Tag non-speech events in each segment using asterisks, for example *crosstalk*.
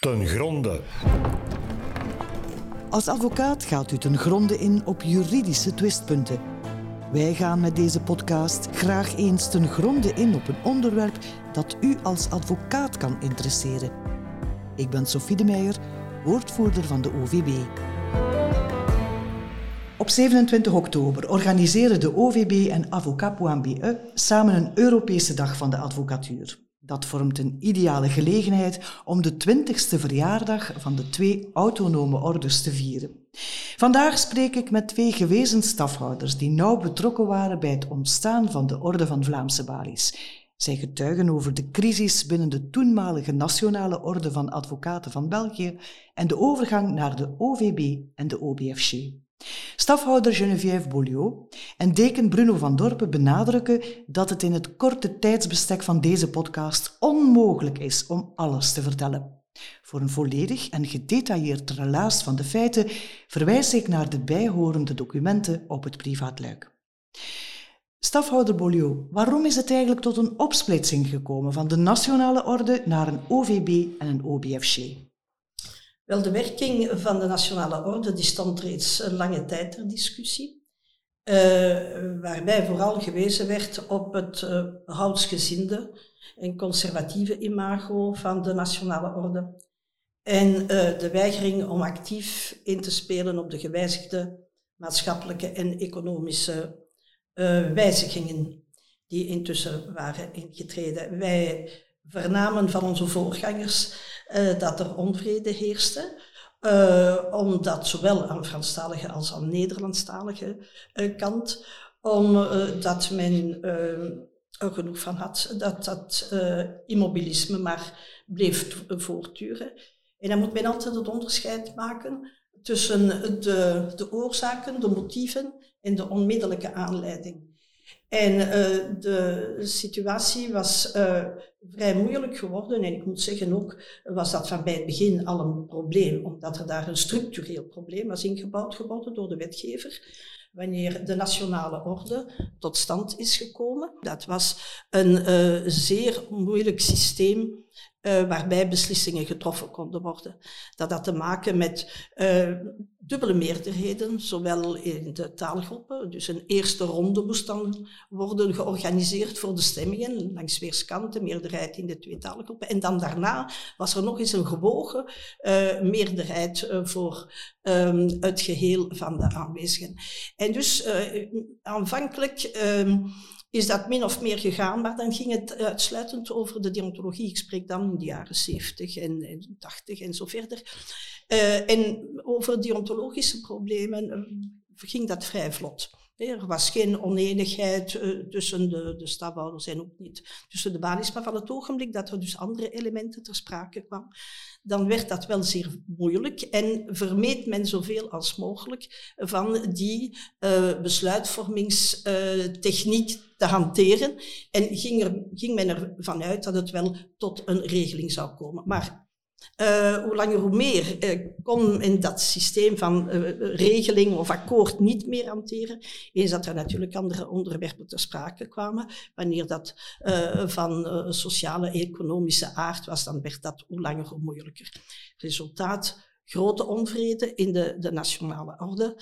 ten gronde. Als advocaat gaat u ten gronde in op juridische twistpunten. Wij gaan met deze podcast graag eens ten gronde in op een onderwerp dat u als advocaat kan interesseren. Ik ben Sophie de Meijer, woordvoerder van de OVB. Op 27 oktober organiseren de OVB en Avocat BE samen een Europese dag van de advocatuur. Dat vormt een ideale gelegenheid om de 20ste verjaardag van de twee autonome ordes te vieren. Vandaag spreek ik met twee gewezen stafhouders die nauw betrokken waren bij het ontstaan van de Orde van Vlaamse Balies. Zij getuigen over de crisis binnen de toenmalige Nationale Orde van Advocaten van België en de overgang naar de OVB en de OBFG. Stafhouder Geneviève Beaulieu en deken Bruno van Dorpen benadrukken dat het in het korte tijdsbestek van deze podcast onmogelijk is om alles te vertellen. Voor een volledig en gedetailleerd relaas van de feiten verwijs ik naar de bijhorende documenten op het privaatluik. Stafhouder Beaulieu, waarom is het eigenlijk tot een opsplitsing gekomen van de nationale orde naar een OVB en een OBFG? Wel, de werking van de Nationale Orde die stond reeds lange tijd ter discussie. Uh, waarbij vooral gewezen werd op het uh, houdsgezinde en conservatieve imago van de Nationale Orde. En uh, de weigering om actief in te spelen op de gewijzigde maatschappelijke en economische wijzigingen die intussen waren ingetreden. Wij vernamen van onze voorgangers uh, dat er onvrede heerste. Uh, omdat zowel aan Franstalige als aan Nederlandstalige uh, kant, omdat men er genoeg van had dat dat immobilisme maar bleef voortduren. En dan moet men altijd het onderscheid maken tussen de, de oorzaken, de motieven en de onmiddellijke aanleiding. En uh, de situatie was uh, vrij moeilijk geworden. En ik moet zeggen ook, was dat van bij het begin al een probleem, omdat er daar een structureel probleem was ingebouwd geworden door de wetgever. Wanneer de nationale orde tot stand is gekomen. Dat was een uh, zeer moeilijk systeem uh, waarbij beslissingen getroffen konden worden. Dat had te maken met uh, dubbele meerderheden, zowel in de taalgroepen. Dus een eerste ronde moest dan worden georganiseerd voor de stemmingen, langs weerskanten, meerderheid in de twee taalgroepen. En dan daarna was er nog eens een gewogen uh, meerderheid voor um, het geheel van de aanwezigen. En dus aanvankelijk um, is dat min of meer gegaan, maar dan ging het uitsluitend over de deontologie. Ik spreek dan in de jaren 70 en, en 80 en zo verder. Uh, en over deontologische problemen uh, ging dat vrij vlot. Er was geen oneenigheid uh, tussen de, de en ook niet tussen de balies. Maar van het ogenblik dat er dus andere elementen ter sprake kwamen, dan werd dat wel zeer moeilijk en vermeed men zoveel als mogelijk van die uh, besluitvormingstechniek te hanteren en ging, er, ging men ervan uit dat het wel tot een regeling zou komen. Maar uh, hoe langer hoe meer uh, kon men dat systeem van uh, regeling of akkoord niet meer hanteren. Eens dat er natuurlijk andere onderwerpen ter sprake kwamen. Wanneer dat van sociale, economische aard was, dan werd dat hoe langer hoe moeilijker. Resultaat grote onvrede in de, de nationale orde.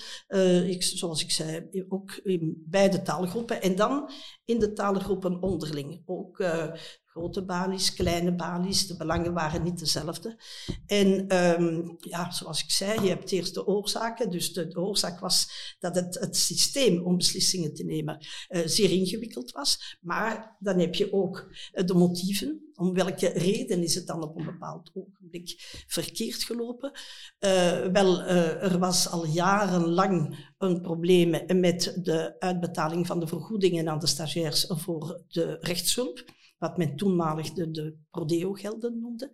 Ik, zoals ik zei, ook in beide taalgroepen. En dan in de taalgroepen onderling. Ook uh, grote balies, kleine balies, de belangen waren niet dezelfde. En um, ja, zoals ik zei, je hebt eerst de oorzaken. Dus de, oorzaak was dat het, het systeem om beslissingen te nemen uh, zeer ingewikkeld was. Maar dan heb je ook de motieven. Om welke reden is het dan op een bepaald ogenblik verkeerd gelopen? Wel, er was al jarenlang een probleem met de uitbetaling van de vergoedingen aan de stagiairs voor de rechtshulp wat men toenmalig de, de Prodeo-gelden noemde.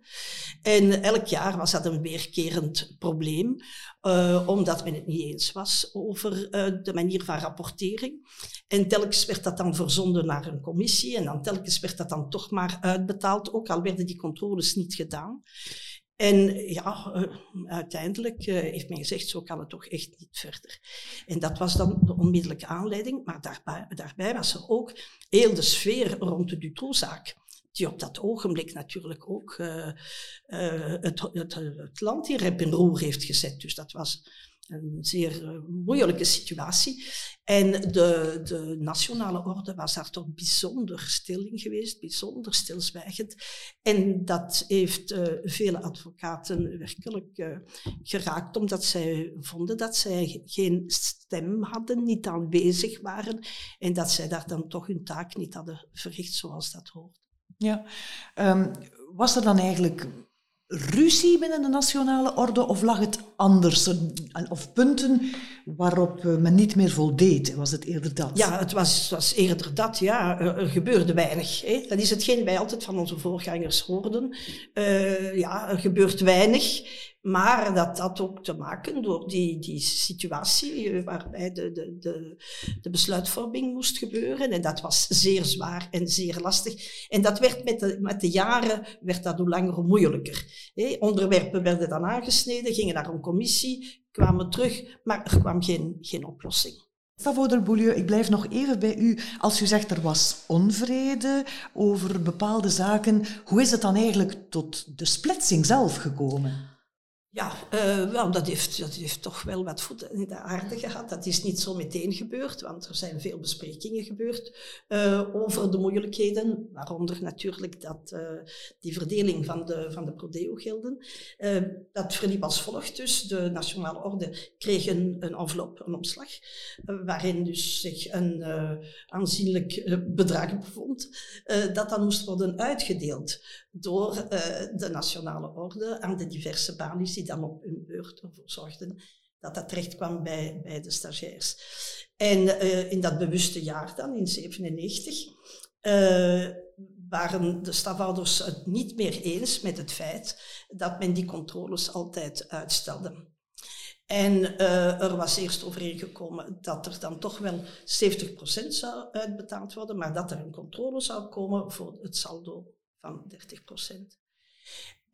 En elk jaar was dat een weerkerend probleem, uh, omdat men het niet eens was over uh, de manier van rapportering. En telkens werd dat dan verzonden naar een commissie en dan telkens werd dat dan toch maar uitbetaald, ook al werden die controles niet gedaan. En ja, uh, uiteindelijk uh, heeft men gezegd, zo kan het toch echt niet verder. En dat was dan de onmiddellijke aanleiding, maar daarbij, was er ook heel de sfeer rond de Dutroux-zaak die op dat ogenblik natuurlijk ook uh, het, het, het, land hier in roer heeft gezet. Dus dat was een zeer uh, moeilijke situatie. En de, de nationale orde was daar toch bijzonder stil in geweest, bijzonder stilzwijgend. En dat heeft uh, vele advocaten werkelijk uh, geraakt, omdat zij vonden dat zij geen stem hadden, niet aanwezig waren en dat zij daar dan toch hun taak niet hadden verricht zoals dat hoort. Ja, um, was er dan eigenlijk ruzie binnen de nationale orde of lag het anders? Of punten waarop men niet meer voldeed? Was het eerder dat? Ja, het was, was eerder dat. Ja. Er gebeurde weinig. Hè. Dat is hetgeen wij altijd van onze voorgangers hoorden. Uh, ja, er gebeurt weinig. Maar dat had ook te maken door die, die situatie eh, waarbij de, de, de, de besluitvorming moest gebeuren. En dat was zeer zwaar en zeer lastig. En dat werd met de, met de jaren werd dat hoe langer moeilijker. onderwerpen werden dan aangesneden, gingen naar een commissie, kwamen terug, maar er kwam geen, geen oplossing. Mevrouw Boulieu, ik blijf nog even bij u. Als u zegt er was onvrede over bepaalde zaken, hoe is het dan eigenlijk tot de splitsing zelf gekomen? Ja, uh, wel, dat, heeft, dat heeft toch wel wat voeten in de aarde gehad. Dat is niet zo meteen gebeurd, want er zijn veel besprekingen gebeurd uh, over de moeilijkheden, waaronder natuurlijk dat, uh, die verdeling van de, van de Prodeo-gelden. dat verliep als volgt dus. De Nationale Orde kreeg een, een envelop, een opslag, waarin dus zich een aanzienlijk bedrag bevond, dat dan moest worden uitgedeeld door de Nationale Orde aan de diverse balies dan op hun beurt ervoor zorgden dat dat terecht kwam bij, bij de stagiairs. En uh, in dat bewuste jaar dan, in 97, uh, waren de stafhouders het niet meer eens met het feit dat men die controles altijd uitstelde. En uh, er was eerst overeengekomen dat er dan toch wel 70% zou uitbetaald worden, maar dat er een controle zou komen voor het saldo van 30%.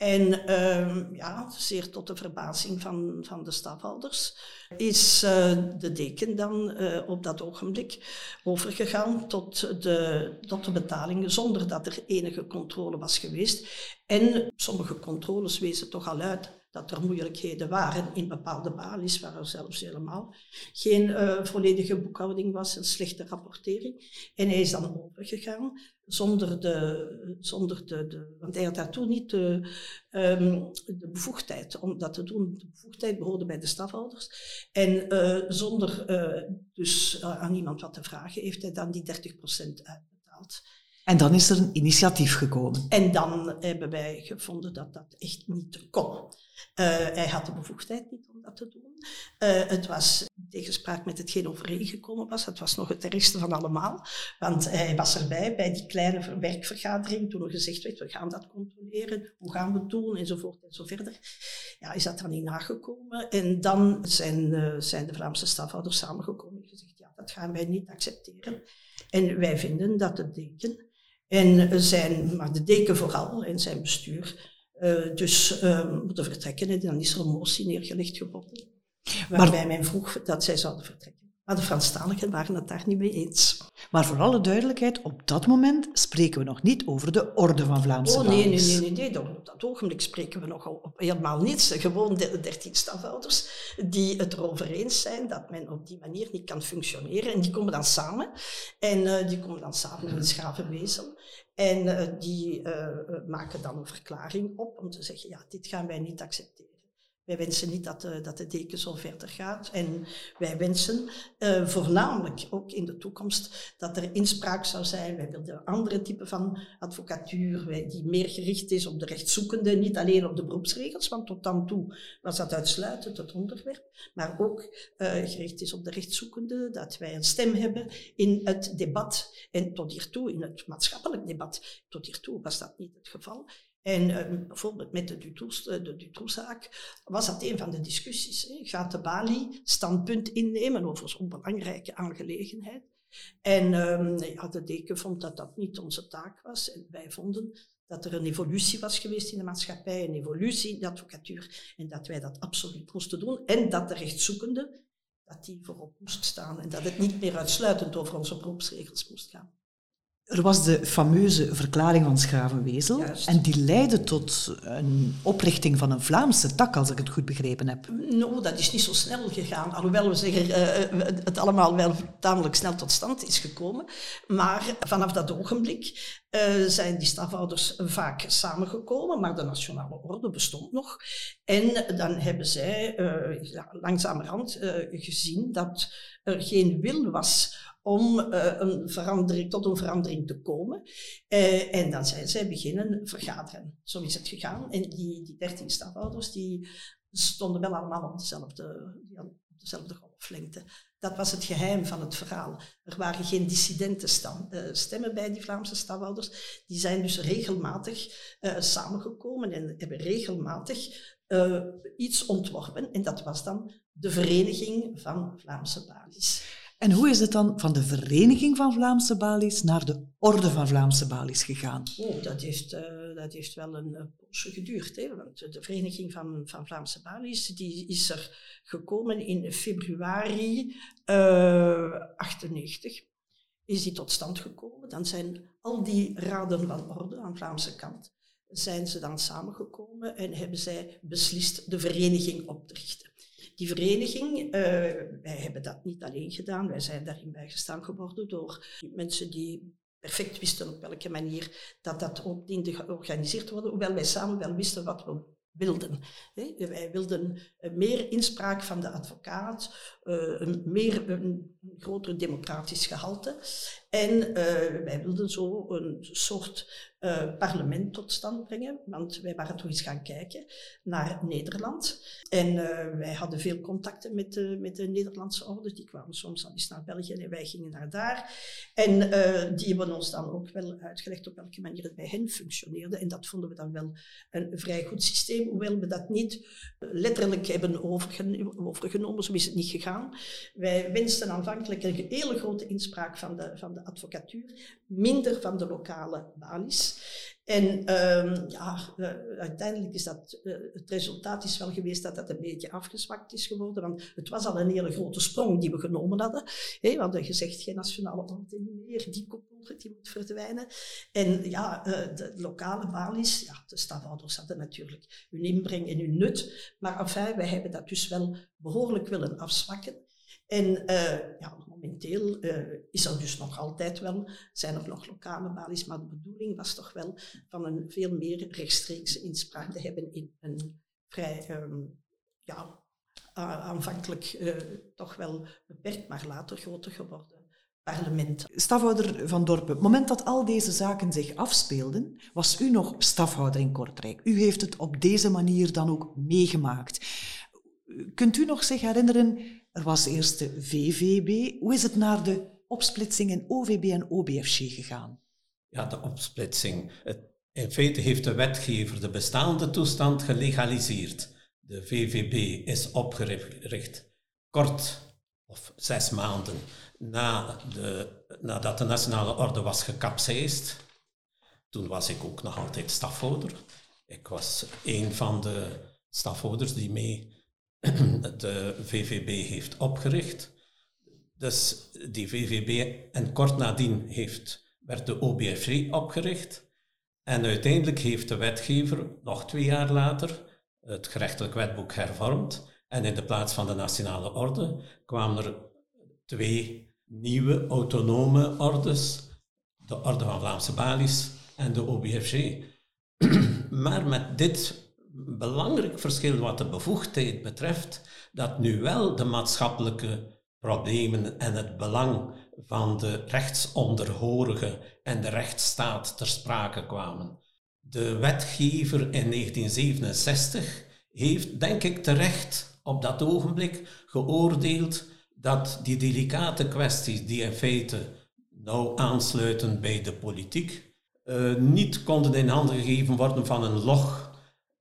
En uh, ja, zeer tot de verbazing van, van de stafhouders, is uh, de deken dan uh, op dat ogenblik overgegaan tot de, tot de betalingen zonder dat er enige controle was geweest. En sommige controles wezen toch al uit dat er moeilijkheden waren in bepaalde balies, waar er zelfs helemaal geen uh, volledige boekhouding was, een slechte rapportering. En hij is dan overgegaan zonder de, zonder de, want hij had daartoe niet de, um, de bevoegdheid om dat te doen. De bevoegdheid behoorde bij de stafhouders. En uh, zonder uh, dus aan iemand wat te vragen, heeft hij dan die 30% uitbetaald. En dan is er een initiatief gekomen. En dan hebben wij gevonden dat dat echt niet kon. Uh, hij had de bevoegdheid niet om dat te doen. Uh, het was tegenspraak met hetgeen overeengekomen was. Het was nog het ergste van allemaal. Want hij was erbij bij die kleine werkvergadering toen er gezegd werd, we gaan dat controleren, hoe gaan we het doen, enzovoort en zo verder. Ja, is dat dan niet nagekomen? En dan zijn, uh, zijn de Vlaamse stafhouders samengekomen en gezegd, ja, dat gaan wij niet accepteren. En wij vinden dat de deken en zijn, maar de deken vooral en zijn bestuur uh, dus uh, moeten vertrekken. En dan is er een motie neergelegd geworden, waarbij maar, men vroeg dat zij zouden vertrekken. Maar de Franstaligen waren het daar niet mee eens. Maar voor alle duidelijkheid, op dat moment spreken we nog niet over de orde van Vlaamse Oh nee, nee, nee, nee, nee. Op dat ogenblik spreken we nog op helemaal niets. Gewoon de dertien stafhouders die het erover eens zijn dat men op die manier niet kan functioneren. En die komen dan samen. En uh, die komen dan samen met Schavenwezel. En uh, die uh, maken dan een verklaring op om te zeggen, ja, dit gaan wij niet accepteren. Wij wensen niet dat de, dat de deken zo verder gaat. En wij wensen uh, voornamelijk ook in de toekomst dat er inspraak zou zijn. Wij willen andere type van advocatuur, die meer gericht is op de rechtszoekende, niet alleen op de beroepsregels, want tot dan toe was dat uitsluitend het onderwerp, maar ook uh, gericht is op de rechtszoekende, dat wij een stem hebben in het debat en tot hiertoe, in het maatschappelijk debat. Tot hiertoe was dat niet het geval. En uh, bijvoorbeeld met de Dutroux-zaak was dat een van de discussies. Hè. Gaat de Bali standpunt innemen over zo'n belangrijke aangelegenheid? En um, ja, de deken vond dat dat niet onze taak was. En wij vonden dat er een evolutie was geweest in de maatschappij, een evolutie in de advocatuur, en dat wij dat absoluut moesten doen. En dat de rechtszoekende, dat die voorop moest staan en dat het niet meer uitsluitend over onze beroepsregels moest gaan. Er was de fameuze verklaring van Schravenwezel en die leidde tot een oprichting van een Vlaamse tak, als ik het goed begrepen heb. No, dat is niet zo snel gegaan, alhoewel we zeggen uh, het allemaal wel tamelijk snel tot stand is gekomen. Maar vanaf dat ogenblik uh, zijn die stafhouders vaak samengekomen, maar de nationale orde bestond nog. En dan hebben zij ja, langzamerhand gezien dat er geen wil was om een verandering, tot een verandering te komen. En dan zijn zij beginnen vergaderen. Zo is het gegaan. En die, die dertien stafhouders die stonden wel allemaal op dezelfde, op dezelfde golflengte. Dat was het geheim van het verhaal. Er waren geen dissidente uh, stemmen bij die Vlaamse stafhouders. Die zijn dus regelmatig samengekomen en hebben regelmatig iets ontworpen. En dat was dan de Vereniging van Vlaamse Balis. En hoe is het dan van de Vereniging van Vlaamse Balies naar de Orde van Vlaamse Balies gegaan? Oh, dat heeft, uh, dat heeft wel een geduurd. Hè? Want de Vereniging van, van Vlaamse Balies die is er gekomen in februari uh, eh, 98. Is die tot stand gekomen. Dan zijn al die raden van orde aan Vlaamse kant zijn ze dan samengekomen en hebben zij beslist de vereniging op te richten. Die vereniging, uh, wij hebben dat niet alleen gedaan, wij zijn daarin bijgestaan geworden door mensen die perfect wisten op welke manier dat dat ook diende georganiseerd worden, hoewel wij samen wel wisten wat we wilden. Wij wilden meer inspraak van de advocaat, eh, meer een groter democratisch gehalte. En uh, wij wilden zo een soort uh, parlement tot stand brengen, want wij waren toch eens gaan kijken naar Nederland. En uh, wij hadden veel contacten met de, met de Nederlandse orde, die kwamen soms al eens naar België en wij gingen naar daar. En die hebben ons dan ook wel uitgelegd op welke manier het bij hen functioneerde. En dat vonden we dan wel een vrij goed systeem, hoewel we dat niet letterlijk hebben overgenomen, zo is het niet gegaan. Wij wensten aanvankelijk een hele grote inspraak van de, van de advocatuur, minder van de lokale balis. En um, ja, uh, uiteindelijk is dat, uh, het resultaat is wel geweest dat dat een beetje afgezwakt is geworden. Want het was al een hele grote sprong die we genomen hadden. Hey, we hadden gezegd, geen nationale orde meer, die koppel die moet verdwijnen. En ja, uh, de lokale balis, ja, de stafhouders hadden natuurlijk hun inbreng en hun nut. Maar enfin, wij hebben dat dus wel behoorlijk willen afzwakken. En uh, ja, momenteel uh, is er dus nog altijd wel, zijn er nog lokale balies, maar de bedoeling was toch wel van een veel meer rechtstreekse inspraak te hebben in een vrij, um, ja, aanvankelijk uh, toch wel beperkt, maar later groter geworden parlement. Stafhouder van Dorpen, het moment dat al deze zaken zich afspeelden, was u nog stafhouder in Kortrijk. U heeft het op deze manier dan ook meegemaakt. Kunt u nog zich herinneren er was eerst de VVB. Hoe is het naar de opsplitsing in OVB en OBFC gegaan? Ja, de opsplitsing. in feite heeft de wetgever de bestaande toestand gelegaliseerd. De VVB is opgericht kort of zes maanden na de, nadat de nationale orde was gekapseist. Toen was ik ook nog altijd stafhouder. Ik was een van de stafhouders die mee *clears throat* de VVB heeft opgericht. Dus die VVB, en kort nadien heeft, werd de OBFG opgericht. En uiteindelijk heeft de wetgever, nog twee jaar later, het gerechtelijk wetboek hervormd. En in de plaats van de Nationale Orde kwamen er twee nieuwe autonome ordes, de Orde van Vlaamse Balies en de OBFG. *clears throat* maar met dit belangrijk verschil wat de bevoegdheid betreft, dat nu wel de maatschappelijke problemen en het belang van de rechtsonderhorige en de rechtsstaat ter sprake kwamen. De wetgever in 1967 heeft, denk ik terecht, op dat ogenblik geoordeeld dat die delicate kwesties die in feite nou aansluiten bij de politiek, uh, niet konden in handen gegeven worden van een log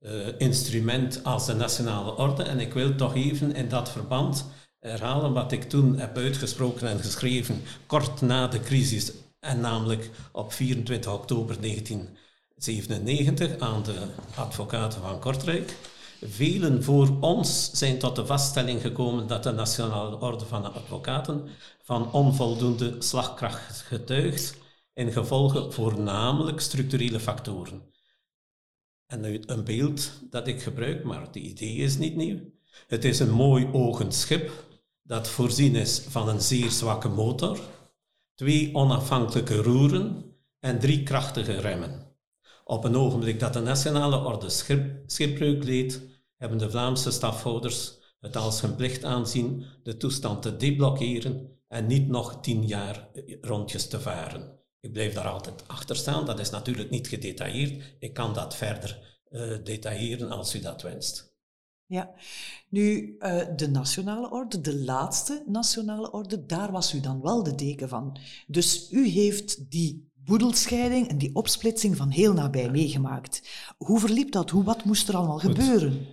uh, instrument als de nationale orde. En ik wil toch even in dat verband herhalen wat ik toen heb uitgesproken en geschreven, kort na de crisis, en namelijk op 24 oktober 1997 aan de advocaten van Kortrijk. Velen voor ons zijn tot de vaststelling gekomen dat de Nationale Orde van de Advocaten van onvoldoende slagkracht getuigt in gevolge voornamelijk structurele factoren. En een beeld dat ik gebruik, maar de idee is niet nieuw. Het is een mooi ogend schip dat voorzien is van een zeer zwakke motor, twee onafhankelijke roeren en drie krachtige remmen. Op een ogenblik dat de nationale orde schip, schipbreuk leed, hebben de Vlaamse stafhouders het als hun plicht aanzien de toestand te deblokkeren en niet nog tien jaar rondjes te varen. Ik blijf daar altijd achter staan. Dat is natuurlijk niet gedetailleerd. Ik kan dat verder uh, detailleren als u dat wenst. Ja, nu uh, de nationale orde, de laatste nationale orde, daar was u dan wel de deken van. Dus u heeft die boedelscheiding en die opsplitsing van heel nabij meegemaakt. Hoe verliep dat? Hoe, wat moest er allemaal gebeuren?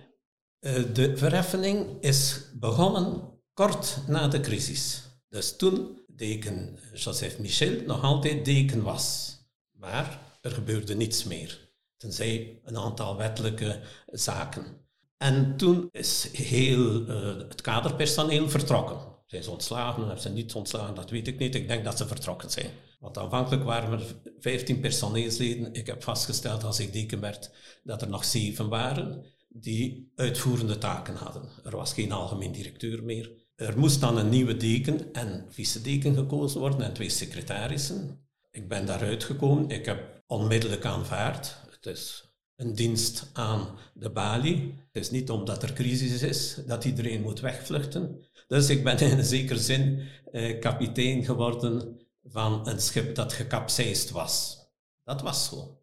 Uh, de verheffening is begonnen kort na de crisis. Dus toen deken Joseph Michel nog altijd deken was. Maar er gebeurde niets meer, tenzij een aantal wettelijke zaken. En toen is heel uh, het kaderpersoneel vertrokken. Zijn ze ontslagen, hebben ze niet ontslagen, dat weet ik niet. Ik denk dat ze vertrokken zijn. Want aanvankelijk waren er 15 personeelsleden. Ik heb vastgesteld als ik deken werd dat er nog zeven waren die uitvoerende taken hadden. Er was geen algemeen directeur meer. Er moest dan een nieuwe deken en vice-deken gekozen worden en twee secretarissen. Ik ben daaruit gekomen. Ik heb onmiddellijk aanvaard. Het is een dienst aan de balie. Het is niet omdat er crisis is dat iedereen moet wegvluchten. Dus ik ben in een zekere zin eh, kapitein geworden van een schip dat gekapseist was. Dat was zo.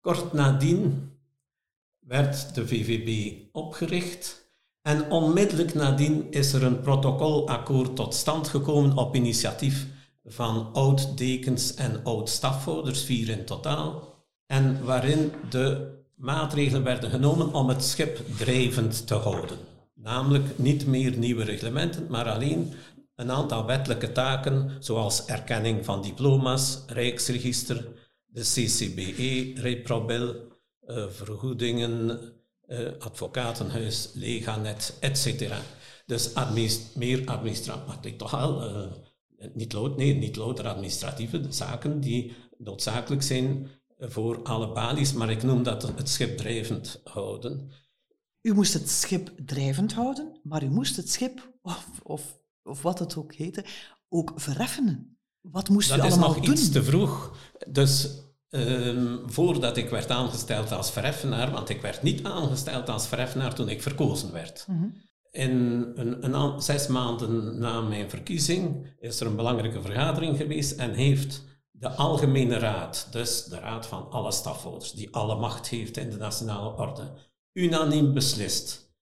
Kort nadien werd de VVB opgericht en onmiddellijk nadien is er een protocolakkoord tot stand gekomen op initiatief van oud-dekens en oud-stafhouders, vier in totaal, en waarin de maatregelen werden genomen om het schip drijvend te houden. Namelijk niet meer nieuwe reglementen, maar alleen een aantal wettelijke taken, zoals erkenning van diploma's, Rijksregister, de CCBE, Reprobel, uh, vergoedingen, uh, advocatenhuis, leganet, etc. Dus administ meer administratief, maar toch al, uh, niet, lood, nee, niet louter administratieve zaken die noodzakelijk zijn voor alle balies, maar ik noem dat het schip drijvend houden. U moest het schip drijvend houden, maar u moest het schip, of, of, of wat het ook heette, ook vereffenen. Wat moest u allemaal doen? Dat is nog iets te vroeg. Dus um, voordat ik werd aangesteld als vereffenaar, want ik werd niet aangesteld als vereffenaar toen ik verkozen werd. Mm -hmm. In een, een, zes maanden na mijn verkiezing is er een belangrijke vergadering geweest en heeft de Algemene Raad, dus de raad van alle stafhouders, die alle macht heeft in de nationale orde, unaniem beslist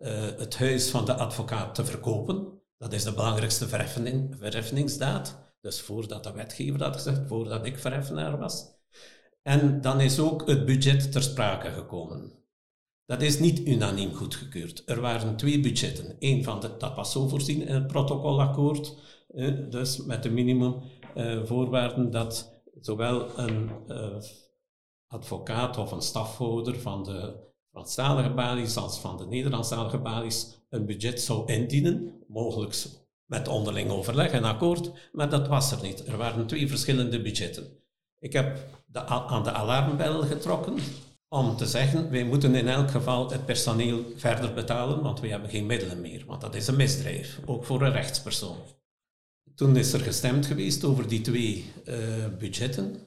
uh, het huis van de advocaat te verkopen. Dat is de belangrijkste verheffening, verheffeningsdaad. Dus voordat de wetgever dat gezegd, voordat ik verheffenaar was. En dan is ook het budget ter sprake gekomen. Dat is niet unaniem goedgekeurd. Er waren twee budgetten. Eén van was zo voorzien in het protocolakkoord, eh, dus met de minimumvoorwaarden eh, dat zowel een eh, advocaat of een stafhouder van de Franstalige balies als van de Nederlandstalige balies een budget zou indienen, mogelijk met onderling overleg en akkoord, maar dat was er niet. Er waren twee verschillende budgetten. Ik heb de, aan de alarmbel getrokken om te zeggen, wij moeten in elk geval het personeel verder betalen, want we hebben geen middelen meer. Want dat is een misdrijf, ook voor een rechtspersoon. Toen is er gestemd geweest over die twee uh, budgetten.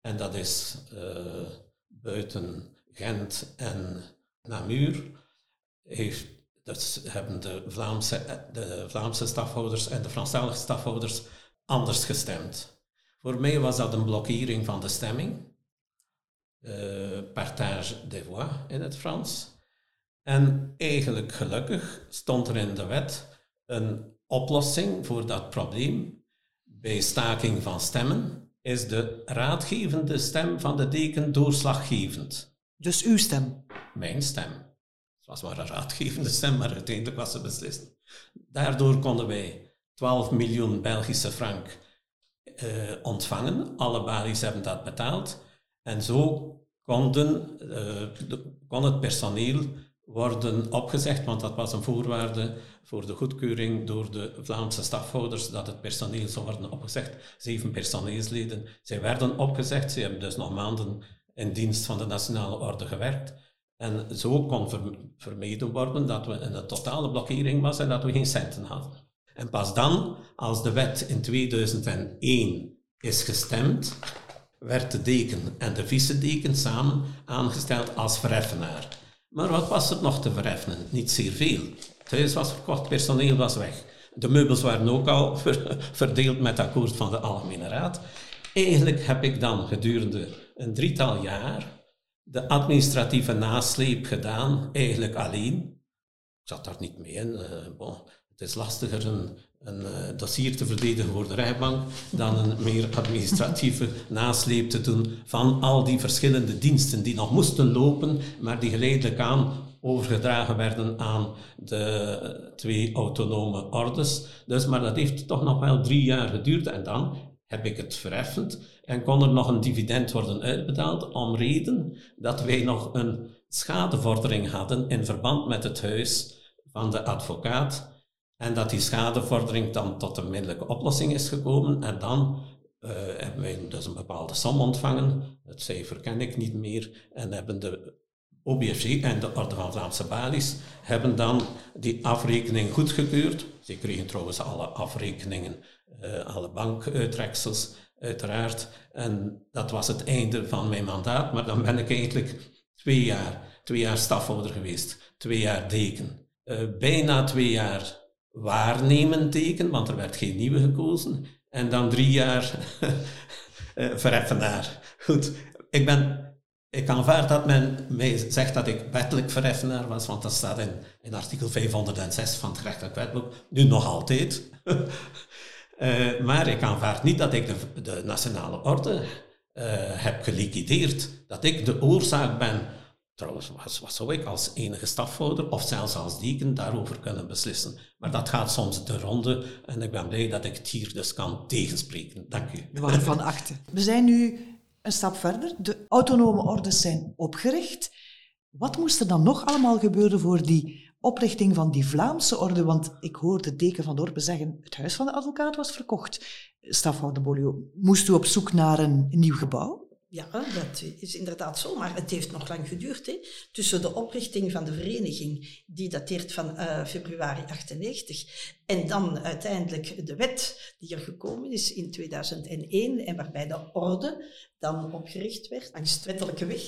En dat is uh, buiten Gent en Namur. Heeft, dat hebben de Vlaamse, de Vlaamse stafhouders en de Franstalige stafhouders anders gestemd. Voor mij was dat een blokkering van de stemming. Uh, partage des voix in het Frans. En eigenlijk gelukkig stond er in de wet een oplossing voor dat probleem. Bij staking van stemmen is de raadgevende stem van de deken doorslaggevend. Dus uw stem? Mijn stem. Het was maar een raadgevende stem, maar uiteindelijk was ze beslist. Daardoor konden wij 12 miljoen Belgische frank uh, ontvangen. Alle balies hebben dat betaald. En zo konden, uh, kon het personeel worden opgezegd, want dat was een voorwaarde voor de goedkeuring door de Vlaamse stafhouders dat het personeel zou worden opgezegd. Zeven personeelsleden. Zij werden opgezegd, ze hebben dus nog maanden in dienst van de Nationale Orde gewerkt. En zo kon vermeden worden dat we in een totale blokkering was en dat we geen centen hadden. En pas dan, als de wet in 2001 is gestemd, werd de deken en de vice-deken samen aangesteld als verheffenaar. Maar wat was er nog te verheffenen? Niet zeer veel. Het huis was verkocht, personeel was weg. De meubels waren ook al *laughs* verdeeld met akkoord van de Algemene Raad. Eigenlijk heb ik dan gedurende een drietal jaar de administratieve nasleep gedaan, eigenlijk alleen. Ik zat daar niet mee in. Uh, het is lastiger een, een uh, dossier te verdedigen voor de rijbank dan een meer administratieve *laughs* nasleep te doen van al die verschillende diensten die nog moesten lopen, maar die geleidelijk aan overgedragen werden aan de twee autonome ordes. Dus, maar dat heeft toch nog wel drie jaar geduurd en dan heb ik het verheffend en kon er nog een dividend worden uitbetaald om reden dat wij nog een schadevordering hadden in verband met het huis van de advocaat en dat die schadevordering dan tot een middelijke oplossing is gekomen en dan uh, hebben wij dus een bepaalde som ontvangen, het cijfer ken ik niet meer, en hebben de OBFG en de Orde van Vlaamse Balies hebben dan die afrekening goedgekeurd. Ze kregen trouwens alle afrekeningen, uh, alle bankuitreksels uiteraard. En dat was het einde van mijn mandaat, maar dan ben ik eigenlijk twee jaar, twee jaar stafhouder geweest, twee jaar deken. Uh, bijna twee jaar waarnemend deken, want er werd geen nieuwe gekozen. En dan drie jaar *laughs* uh, verheffenaar. Goed, ik ben ik aanvaard dat men mij zegt dat ik wettelijk verheffenaar was, want dat staat in, in artikel 506 van het gerechtelijk wetboek, nu nog altijd. uh, *laughs* maar ik aanvaard niet dat ik de, de nationale orde uh, heb geliquideerd, dat ik de oorzaak ben. Trouwens, wat, wat zou ik als enige stafhouder of zelfs als deken daarover kunnen beslissen? Maar dat gaat soms de ronde en ik ben blij dat ik het hier dus kan tegenspreken. Dank u. Waarvan achten. We zijn nu een stap verder. De autonome ordes zijn opgericht. Wat moest er dan nog allemaal gebeuren voor die oprichting van die Vlaamse orde? Want ik hoorde deken van Dorpen zeggen, het huis van de advocaat was verkocht. Stafhouder Bolio, moest u op zoek naar een nieuw gebouw? Ja, dat is inderdaad zo, maar het heeft nog lang geduurd. Hè. Tussen de oprichting van de vereniging, die dateert van uh, februari 98, en dan uiteindelijk de wet die er gekomen is in 2001 en waarbij de orde dan opgericht werd langs wettelijke weg.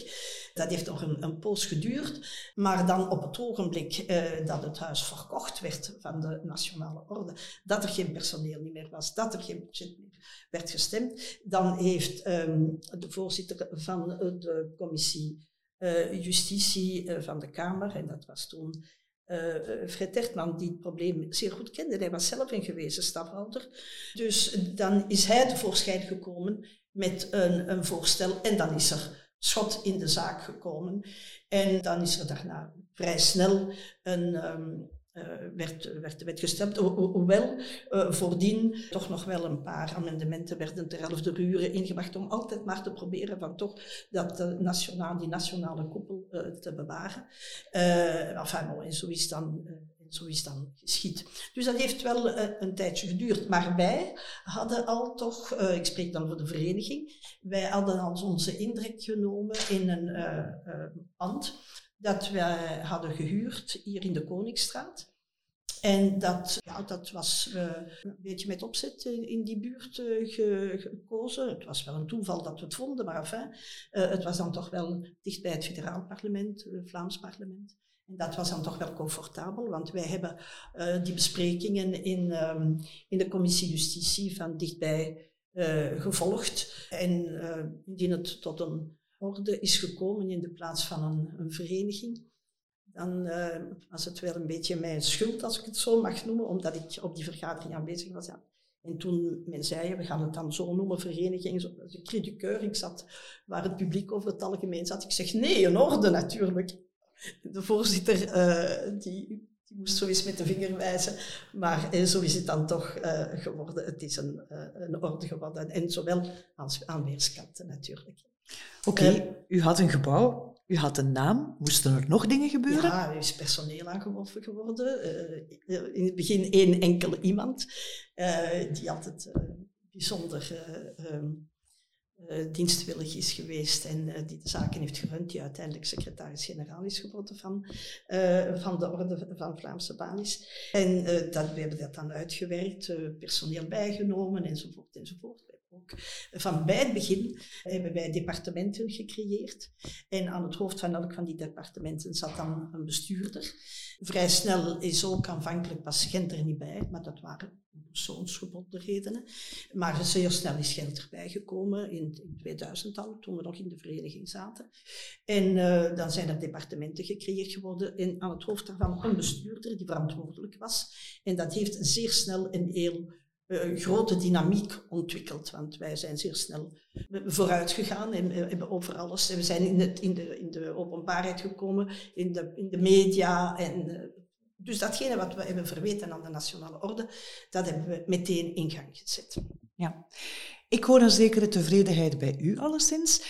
Dat heeft nog een, een poos geduurd. Maar dan op het ogenblik uh, dat het huis verkocht werd van de Nationale Orde, dat er geen personeel meer was, dat er geen budget meer werd gestemd, dan heeft um, de voorzitter van de commissie uh, Justitie van de Kamer, en dat was toen uh, Fred Tertman, die het probleem zeer goed kende. Hij was zelf een gewezen stafhouder. Dus dan is hij tevoorschijn gekomen met een, een voorstel en dan is er schot in de zaak gekomen. En dan is er daarna vrij snel een, um, uh, werd, werd wet gestemd, hoewel uh, voordien toch nog wel een paar amendementen werden ter elfde uren ingebracht om altijd maar te proberen van toch dat de nationaal, die nationale koepel uh, te bewaren. enfin, bon, en zo is dan zo is dan geschied. Dus dat heeft wel uh, een tijdje geduurd. Maar wij hadden al toch, uh, ik spreek dan voor de vereniging, wij hadden al onze indruk genomen in een uh, pand dat wij hadden gehuurd hier in de Koningsstraat. En dat, ja, dat was een beetje met opzet in die buurt ge, gekozen. Het was wel een toeval dat we het vonden, maar enfin, het was dan toch wel dicht bij het federaal parlement, het Vlaams parlement. En dat was dan toch wel comfortabel, want wij hebben die besprekingen in, um, in de commissie justitie van dichtbij gevolgd. En indien het tot een orde is gekomen in de plaats van een, een vereniging, dan was het wel een beetje mijn schuld, als ik het zo mag noemen, omdat ik op die vergadering aanwezig was. Ja. En toen men zei, we gaan het dan zo noemen, vereniging, de critiqueur, ik zat waar het publiek over het algemeen zat. Ik zeg, nee, een orde natuurlijk de voorzitter uh, die, die, moest zo met de vinger wijzen. Maar uh, zo is het dan toch uh, geworden. Het is een, een orde geworden. En zowel als aan weerskanten natuurlijk. Oké, okay, u had een gebouw. U had een naam. Moesten er nog dingen gebeuren? Ja, er is personeel aangeworven geworden. Uh, in het begin één enkele iemand. Uh, die altijd uh, bijzonder um, dienstwillig is geweest en die de zaken heeft gerund, die uiteindelijk secretaris-generaal is geworden van, van de Orde van Vlaamse Banis. En dat, we hebben dat dan uitgewerkt, personeel bijgenomen enzovoort enzovoort ook. Van bij het begin hebben wij departementen gecreëerd. En aan het hoofd van elk van die departementen zat dan een bestuurder. Vrij snel is ook aanvankelijk pas Gent er niet bij, maar dat waren persoonsgebonden redenen. Maar zeer snel is Gent erbij gekomen, in, in 2000 al, toen we nog in de vereniging zaten. En uh, dan zijn er departementen gecreëerd geworden en aan het hoofd daarvan een bestuurder die verantwoordelijk was. En dat heeft zeer snel een heel uh, grote dynamiek ontwikkeld. Want wij zijn zeer snel vooruit gegaan en hebben over alles. we zijn in, het, in, de, in de openbaarheid gekomen, in de, in de media. En, dus datgene wat we hebben verweten aan de nationale orde, dat hebben we meteen in gang gezet. Ja. Ik hoor een zekere tevredenheid bij u alleszins.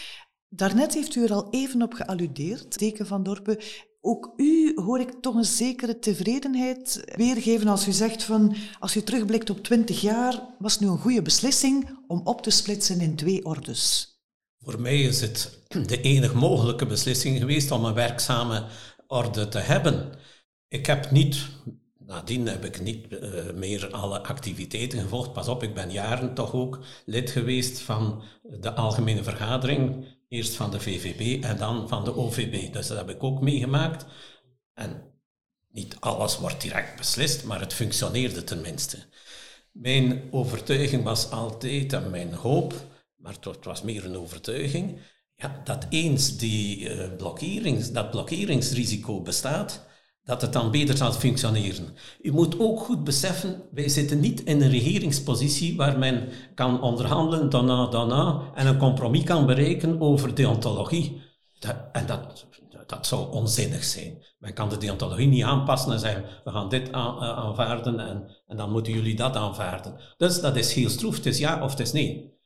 Daarnet heeft u er al even op gealludeerd, Teken van Dorpen. Ook u hoor ik toch een zekere tevredenheid weergeven als u zegt van als u terugblikt op twintig jaar, was het nu een goede beslissing om op te splitsen in twee ordes. Voor mij is het de enige mogelijke beslissing geweest om een werkzame orde te hebben. Ik heb niet, nadien heb ik niet uh, meer alle activiteiten gevolgd. Pas op, ik ben jaren toch ook lid geweest van de Algemene Vergadering Eerst van de VVB en dan van de OVB. Dus dat heb ik ook meegemaakt. En niet alles wordt direct beslist, maar het functioneerde tenminste. Mijn overtuiging was altijd, en mijn hoop, maar het was meer een overtuiging, ja, dat eens die, uh, blokkerings, dat blokkeringsrisico bestaat, dat het dan beter zal functioneren. U moet ook goed beseffen, wij zitten niet in een regeringspositie waar men kan onderhandelen, daarna, daarna, en een compromis kan bereiken over deontologie. Dat, en dat, dat zou onzinnig zijn. Men kan de deontologie niet aanpassen en zeggen, we gaan dit uh, aanvaarden en, en dan moeten jullie dat aanvaarden. Dus dat is heel stroef, het is ja of het is nee.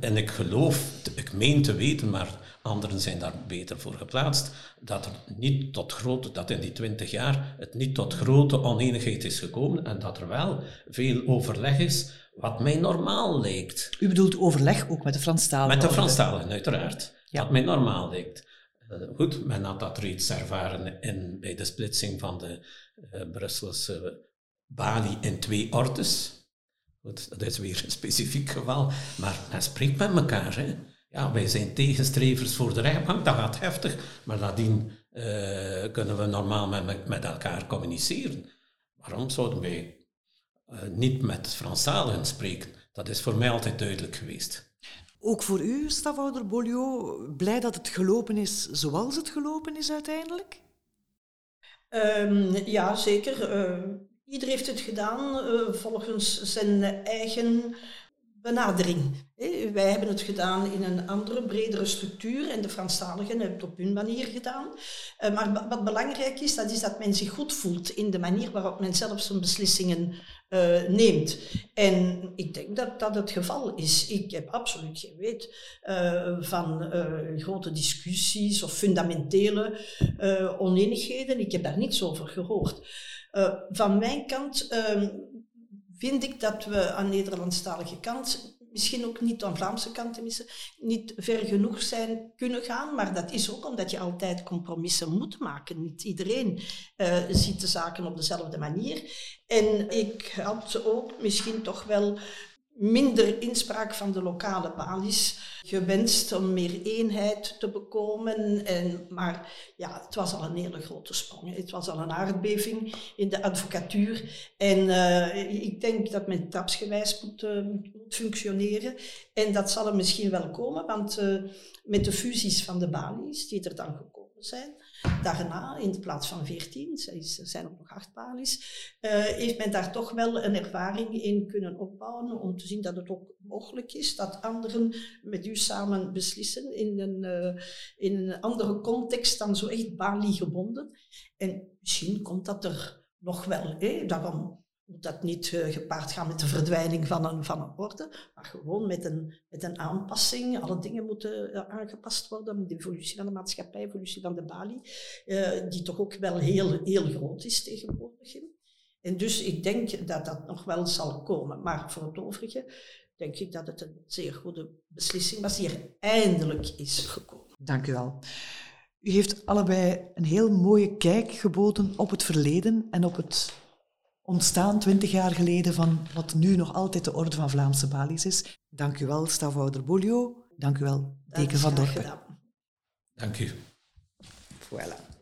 En ik geloof, ik meen te weten, maar Anderen zijn daar beter voor geplaatst. Dat, er niet tot grote, dat in die twintig jaar het niet tot grote oneenigheid is gekomen en dat er wel veel overleg is, wat mij normaal lijkt. U bedoelt overleg ook met de Franstaligen? Met de Franstaligen, uiteraard. Ja. Wat mij normaal lijkt. Uh, goed, men had dat reeds ervaren in, bij de splitsing van de uh, Brusselse Bali in twee ordes. Goed, dat is weer een specifiek geval, maar men spreekt met elkaar. Hè. Ja, wij zijn tegenstrevers voor de rechtbank, dat gaat heftig, maar nadien uh, kunnen we normaal met, met elkaar communiceren. Waarom zouden wij uh, niet met Franstaligen spreken? Dat is voor mij altijd duidelijk geweest. Ook voor u, stafhouder Bolio, blij dat het gelopen is zoals het gelopen is uiteindelijk? Um, ja, zeker. Uh, ieder heeft het gedaan volgens zijn eigen benadering. Wij hebben het gedaan in een andere, bredere structuur en de Franstaligen hebben het op hun manier gedaan. Eh, maar wat belangrijk is, dat is dat men zich goed voelt in de manier waarop men zelf zijn beslissingen uh, neemt. En ik denk dat dat het geval is. Ik heb absoluut geen weet uh, van grote discussies of fundamentele oneenigheden. Ik heb daar niets over gehoord. van mijn kant ehm, vind ik dat we aan de Nederlandstalige kant, misschien ook niet aan Vlaamse kant tenminste, niet ver genoeg zijn kunnen gaan. Maar dat is ook omdat je altijd compromissen moet maken. Niet iedereen uh, ziet de zaken op dezelfde manier. En ik had ook misschien toch wel minder inspraak van de lokale balis gewenst om meer eenheid te bekomen. En, maar ja, het was al een hele grote sprong. Het was al een aardbeving in de advocatuur. En uh, ik denk dat men trapsgewijs moet, uh, functioneren. En dat zal er misschien wel komen, want uh, met de fusies van de balis die er dan gekomen zijn, Daarna, in plaats van 14, er zijn ook nog acht palies, uh, heeft men daar toch wel een ervaring in kunnen opbouwen om te zien dat het ook mogelijk is dat anderen met u samen beslissen in een, uh, in een andere context dan zo echt Bali gebonden. En misschien komt dat er nog wel. Hè? Daarom moet dat niet uh, gepaard gaan met de verdwijning van een, van een orde, maar gewoon met een, met een aanpassing. Alle dingen moeten uh, aangepast worden. De evolutie van de maatschappij, de evolutie van de Bali, uh, die toch ook wel heel, heel groot is tegenwoordig. En dus ik denk dat dat nog wel zal komen. Maar voor het overige denk ik dat het een zeer goede beslissing was die er eindelijk is gekomen. Dank u wel. U heeft allebei een heel mooie kijk geboden op het verleden en op het ontstaan twintig jaar geleden van wat nu nog altijd de Orde van Vlaamse Balies is. Dank u wel, stafhouder Bolio. Dank u wel, Deken van Dorpen. Dank u. Voilà.